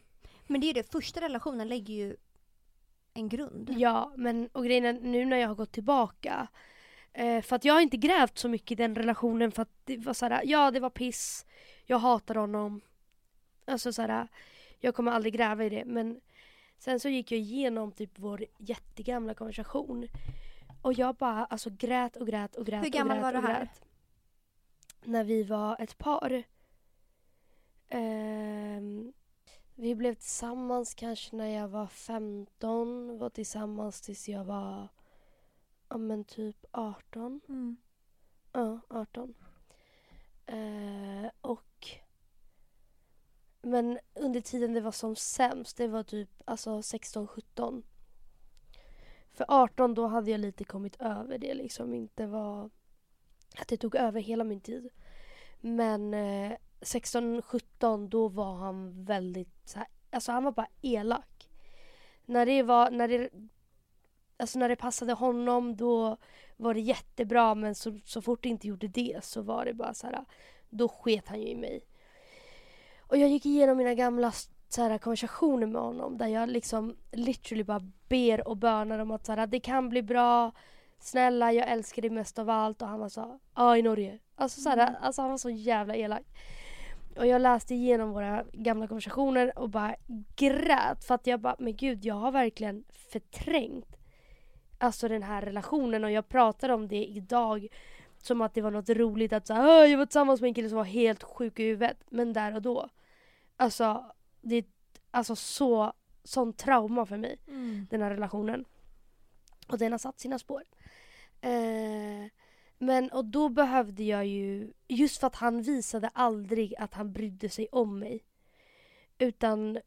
Men det är ju det. Första relationen lägger ju en grund. Ja, men och grejen är nu när jag har gått tillbaka. Eh, för att jag har inte grävt så mycket i den relationen för att det var såhär, ja det var piss. Jag hatar honom. Alltså såhär, jag kommer aldrig gräva i det. Men sen så gick jag igenom typ vår jättegamla konversation. Och jag bara alltså grät och grät och grät Hur gammal och grät var det här? När vi var ett par. Ehm, vi blev tillsammans kanske när jag var 15. Var tillsammans tills jag var ja men typ 18. Mm. Ja, 18. Eh, och men under tiden det var som sämst, det var typ alltså 16-17. För 18 då hade jag lite kommit över det liksom, inte var att det tog över hela min tid. Men eh, 16-17 då var han väldigt så här, alltså han var bara elak. När det var, när det, alltså när det passade honom då var det jättebra men så, så fort det inte gjorde det så var det bara så här, då sket han ju i mig. Och jag gick igenom mina gamla så här, konversationer med honom där jag liksom literally bara ber och bönar om att så här, det kan bli bra, snälla jag älskar dig mest av allt och han var så ja i Norge. Alltså, så här, alltså han var så jävla elak. Och jag läste igenom våra gamla konversationer och bara grät för att jag bara, men gud jag har verkligen förträngt alltså den här relationen och jag pratar om det idag som att det var något roligt att säga jag var tillsammans med en kille som var helt sjuk i huvudet. Men där och då. Alltså det är alltså så, sån trauma för mig Mm. den här relationen. Och den har satt sina spår. Eh, men och då behövde jag ju, just för att han visade aldrig att han brydde sig om mig. Utan eh,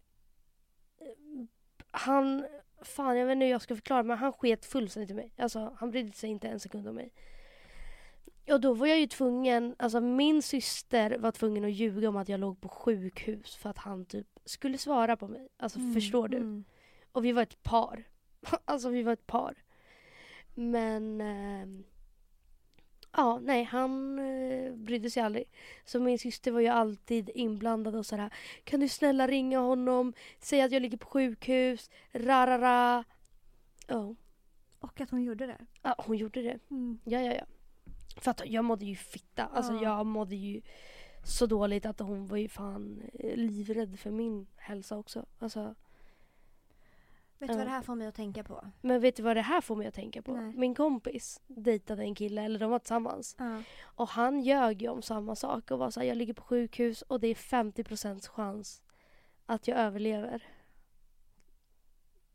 han, fan jag vet inte hur jag ska förklara men han sket fullständigt i mig. Alltså han brydde sig inte en sekund om mig. Och då var jag ju tvungen, alltså min syster var tvungen att ljuga om att jag låg på sjukhus för att han typ skulle svara på mig. Alltså förstår du? Mm. Och vi var ett par. alltså vi var ett par. Men... ehm, ja, nej han eh, brydde sig aldrig. Så min syster var ju alltid inblandad och sådär. Kan du snälla ringa honom? Säg att jag ligger på sjukhus. Rarara. Ja, Och att hon gjorde det. ja, hon gjorde det. Mm. Ja, ja, ja. För att jag mådde ju fitta. Alltså Ja. jag mådde ju så dåligt att hon var ju fan eh, livrädd för min hälsa också. Alltså, Vet du Ja. vad det här får mig att tänka på? Men vet du vad det här får mig att tänka på? Nej. Min kompis dejtade en kille, eller de var tillsammans. Ja. Och han ljög ju om samma sak och var såhär, jag ligger på sjukhus och det är 50% chans att jag överlever.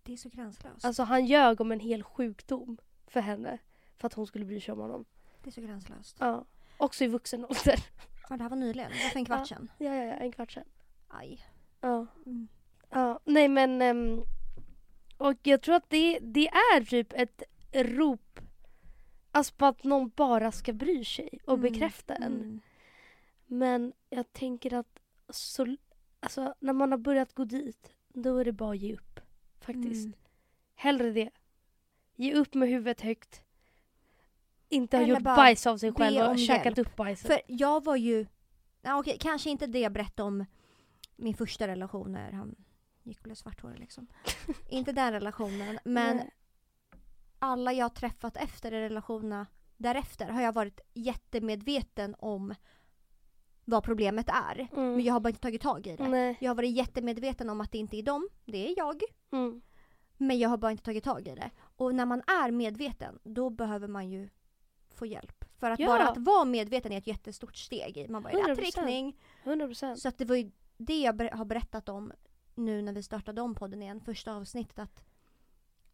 Det är så gränslöst. Alltså han ljög om en hel sjukdom för henne. För att hon skulle bry sig om honom. det är så gränslöst. Ja. Också i vuxen ålder. Ja, det här var nyligen. Det var för en kvart sedan. Ja, ja, ja, en kvart sedan. Aj. Ja. Mm. Ja, nej men... ehm, och jag tror att det, det är typ ett rop Alltså på att någon bara ska bry sig och Mm, bekräfta en. Mm. Men jag tänker att så, alltså, när man har börjat gå dit, då är det bara att ge upp. Faktiskt. Mm. Hellre det. Ge upp med huvudet högt. Inte ha Eller gjort bajs av sig själv och käkat upp bajset. För jag var ju... Ja, okej, kanske inte det jag berättade om min första relation när han gick och blev svarthårig liksom. inte den relationen. Men Nej. alla jag träffat efter i relationerna därefter har jag varit jättemedveten om vad problemet är. Mm. Men jag har bara inte tagit tag i det. Nej. Jag har varit jättemedveten om att det inte är dem, det är jag. Mm. Men jag har bara inte tagit tag i det. Och när man är medveten, då behöver man ju få hjälp. För att Ja. bara att vara medveten är ett jättestort steg. Man bara, i rätt 100%. riktning. 100%. Så att det var ju det jag har berättat om nu när vi startade om podden igen, första avsnittet att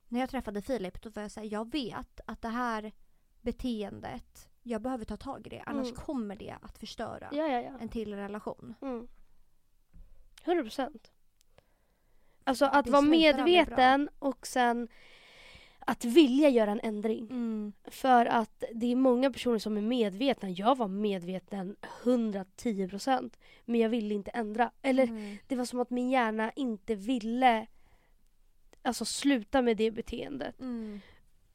när jag träffade Filip då var jag säga jag vet att det här beteendet, jag behöver ta tag i det annars Mm. kommer det att förstöra Ja, ja, ja. en till relation. Mm. 100 procent. Alltså att vara medveten och sen att vilja göra en ändring. Mm. För att det är många personer som är medvetna. Jag var medveten 110 procent. Men jag ville inte ändra. Eller Mm. det var som att min hjärna inte ville alltså sluta med det beteendet. Mm.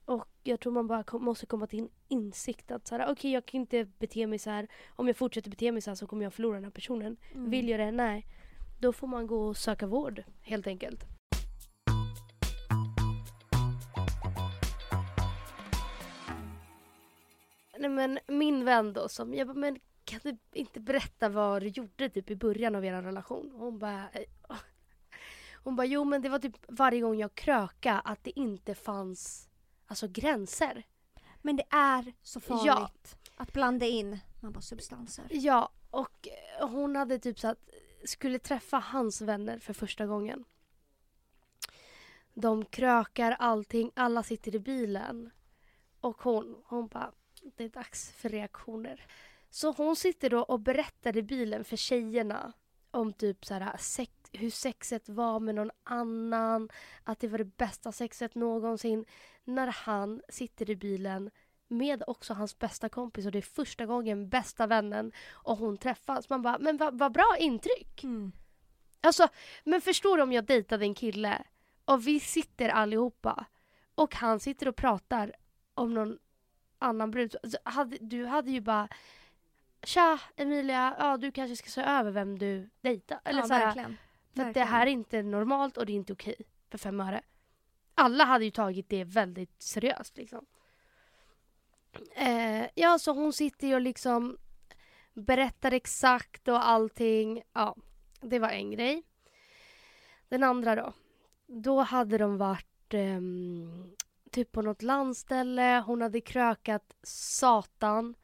Och jag tror man bara kom, måste komma till en insikt att så här, okej jag kan inte bete mig så här. Om jag fortsätter bete mig så här så kommer jag förlora den här personen. Mm. Vill jag det? Nej. Då får man gå och söka vård helt enkelt. Nej men min vän då som, jag bara, men kan du inte berätta vad du gjorde typ i början av er relation? Och hon bara, eh, hon bara, jo men det var typ varje gång jag kröka att det inte fanns alltså gränser. Men det är så farligt Ja. att blanda in man bara, substanser. Ja, och eh, hon hade typ så att skulle träffa hans vänner för första gången. De krökar allting, alla sitter i bilen. Och hon, hon bara, det är dags för reaktioner. Så hon sitter då och berättar i bilen för tjejerna om typ så här, sex, hur sexet var med någon annan. Att det var det bästa sexet någonsin. När han sitter i bilen med också hans bästa kompis och det är första gången bästa vännen och hon träffas. Man bara, men vad vad bra intryck. Mm. Alltså, men förstår du om jag dejtade en kille och vi sitter allihopa och han sitter och pratar om någon annan brud. Alltså, hade, du hade ju bara Tja Emilia, ja du kanske ska se över vem du dejtar. Eller ja, så här, verkligen. för att det Verkligen. här är inte normalt och det är inte okej för fem öre. Alla hade ju tagit det väldigt seriöst liksom. Eh, ja, så hon sitter ju och liksom berättar exakt och allting. Ja, det var en grej. Den andra då. Då hade de varit ehm, typ på något landställe. Hon hade krökat satan.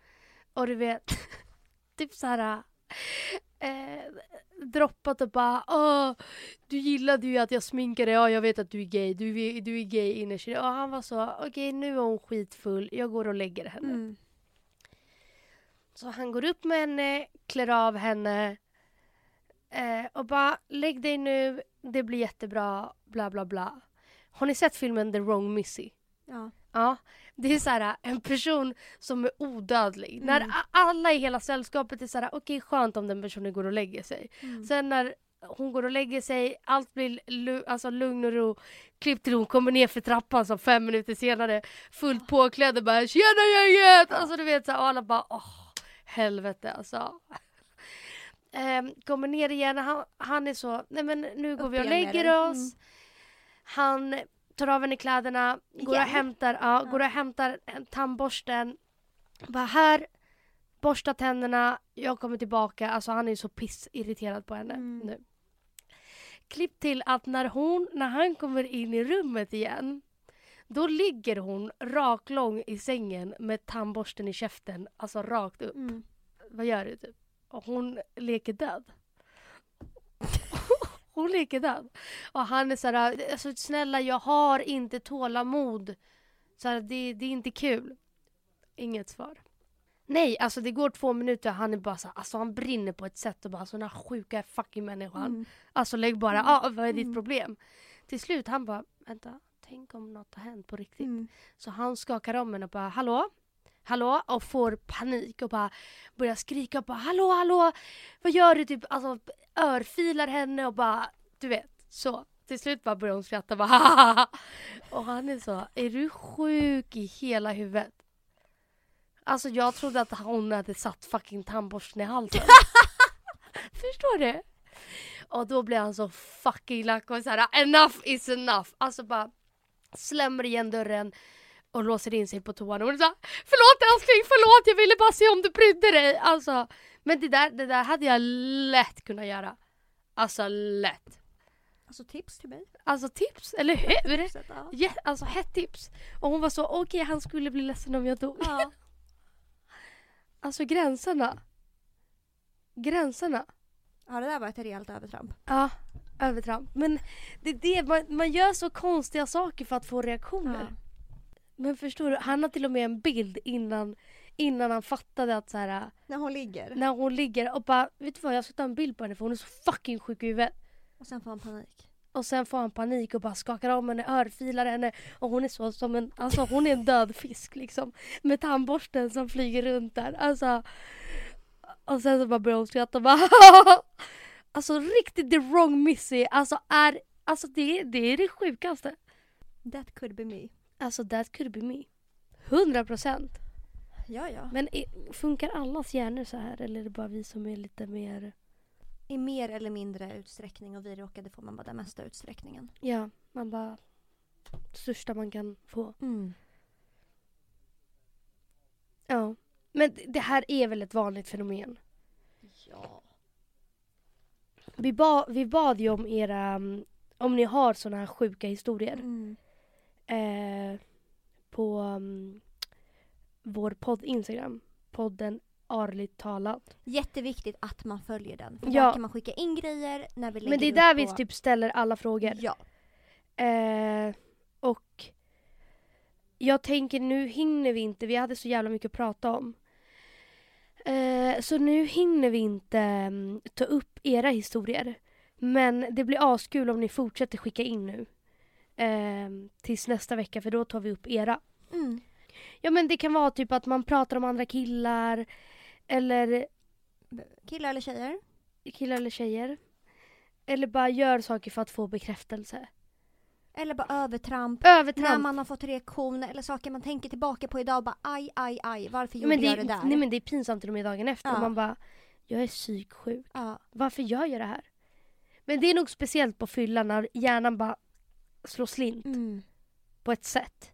Och du vet, typ så här eh, droppat och bara Åh, du gillade ju att jag sminkade, ja jag vet att du är gay, du är, du är gay innerst inne." Och han var så, okej nu är hon skitfull, jag går och lägger henne. Mm. Så han går upp med henne, klär av henne eh, och bara lägg dig nu, det blir jättebra, bla bla bla. Har ni sett filmen The Wrong Missy? Ja. Ja, det är så här en person som är odödlig. Mm. När alla i hela sällskapet är så här, okej skönt om den personen går och lägger sig. Mm. Sen när hon går och lägger sig, allt blir lu- alltså lugn och ro. Klipp till hon kommer ner för trappan så fem minuter senare, fullt påklädd och bara “Tjena gänget!” Alltså du vet så här, alla bara åh, helvete alltså. Ehm, kommer ner igen, han, han är så, nej men nu går Upp vi och lägger oss. Mm. Han tar av henne kläderna, går och hämtar, ja, går och hämtar tandborsten. Bara här, borsta tänderna, jag kommer tillbaka. Alltså han är så pissirriterad på henne Mm. nu. Klipp till att när hon, när han kommer in i rummet igen då ligger hon raklång i sängen med tandborsten i käften, alltså rakt upp. Mm. Vad gör du typ? Och hon leker död. Hon leker död. Och han är såhär, alltså snälla jag har inte tålamod. Så här, det, det är inte kul. Inget svar. Nej, alltså det går två minuter och han är bara så här, alltså han brinner på ett sätt och bara så den här sjuka fucking människan. Mm. Alltså lägg bara, ah, vad är ditt Mm. problem? Till slut han bara, vänta, tänk om något har hänt på riktigt. Mm. Så han skakar om henne och bara hallå? Hallå? Och får panik och bara börjar skrika och bara hallå hallå? Vad gör du? Typ alltså örfilar henne och bara du vet så. Till slut bara börjar hon skratta och bara "Hahaha." Och han är så, är du sjuk i hela huvudet? Alltså jag trodde att hon hade satt fucking tandborsten i halsen. Förstår du? Och då blir han så fucking lack och såhär enough is enough. Alltså bara slämmer igen dörren och låser in sig på toan och hon såhär Förlåt älskling, förlåt jag ville bara se om du brydde dig. Alltså, men det där, det där hade jag lätt kunnat göra. Alltså lätt. Alltså tips till mig. Alltså tips, eller hur? Tipset, ja. Ja, alltså hett tips. Och hon var så okej han skulle bli ledsen om jag dog. Ja. Alltså gränserna. Gränserna. Ja, det där var ett rejält övertramp. Ja, övertramp. Men det är det, man, man gör så konstiga saker för att få reaktioner. Ja. Men förstår du, han har till och med en bild innan, innan han fattade att så här, När hon ligger. när hon ligger och bara, vet du vad jag ska ta en bild på henne för hon är så fucking sjuk i huvudet. Och sen får han panik. Och sen får han panik och bara skakar om henne, örfilar henne och hon är så som en, alltså hon är en död fisk liksom. Med tandborsten som flyger runt där. Alltså. Och sen så bara börjar hon skratta och bara Alltså riktigt the wrong Missy. Alltså är, alltså det, det är det sjukaste. That could be me. Alltså that could be me. 100 procent. Ja, ja. Men är, funkar allas hjärnor så här eller är det bara vi som är lite mer, I mer eller mindre utsträckning och vi råkade få man bara den mesta utsträckningen. ja, man bara största man kan få. Mm. Ja. Men det här är väl ett vanligt fenomen? Ja. Vi, ba, vi bad ju om era, mm, om ni har såna här sjuka historier Mm. eh, på mm, vår podd Instagram. Podden Arligt talat. Jätteviktigt att man följer den. För Ja. där kan man skicka in grejer när vi lägger Men det är där vi på- typ ställer alla frågor. Ja. Eh, och jag tänker nu hinner vi inte, vi hade så jävla mycket att prata om. Eh, så nu hinner vi inte mm, ta upp era historier. Men det blir askul om ni fortsätter skicka in nu. Eh, tills nästa vecka för då tar vi upp era. Mm. Ja men det kan vara typ att man pratar om andra killar. Eller Killar eller tjejer? killar eller tjejer. Eller bara gör saker för att få bekräftelse. Eller bara övertramp. När Övertramp. man har fått reaktioner eller saker man tänker tillbaka på idag och bara aj, aj, aj. Varför gjorde men det, jag det där? Nej men det är pinsamt till och med dagen efter. Ja. Man bara, jag är psyksjuk. ja. Varför gör jag det här? Men det är nog speciellt på fyllan när hjärnan bara slår slint mm. på ett sätt.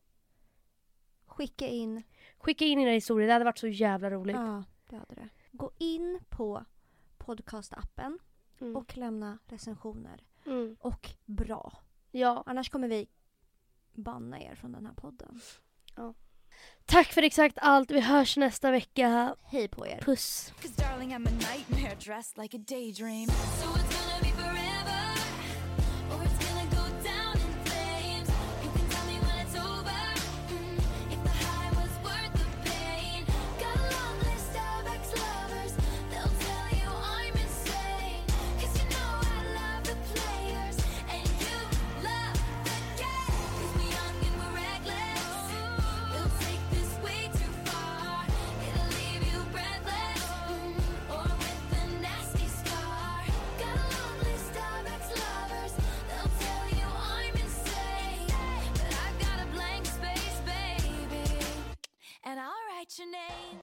Skicka in. Skicka in era historier, det hade varit så jävla roligt. Ja, det hade det. Gå in på podcastappen Mm. och lämna recensioner. Mm. Och bra. Ja. Annars kommer vi banna er från den här podden. Tack för exakt allt, vi hörs nästa vecka. Hej på er. Puss. write your name.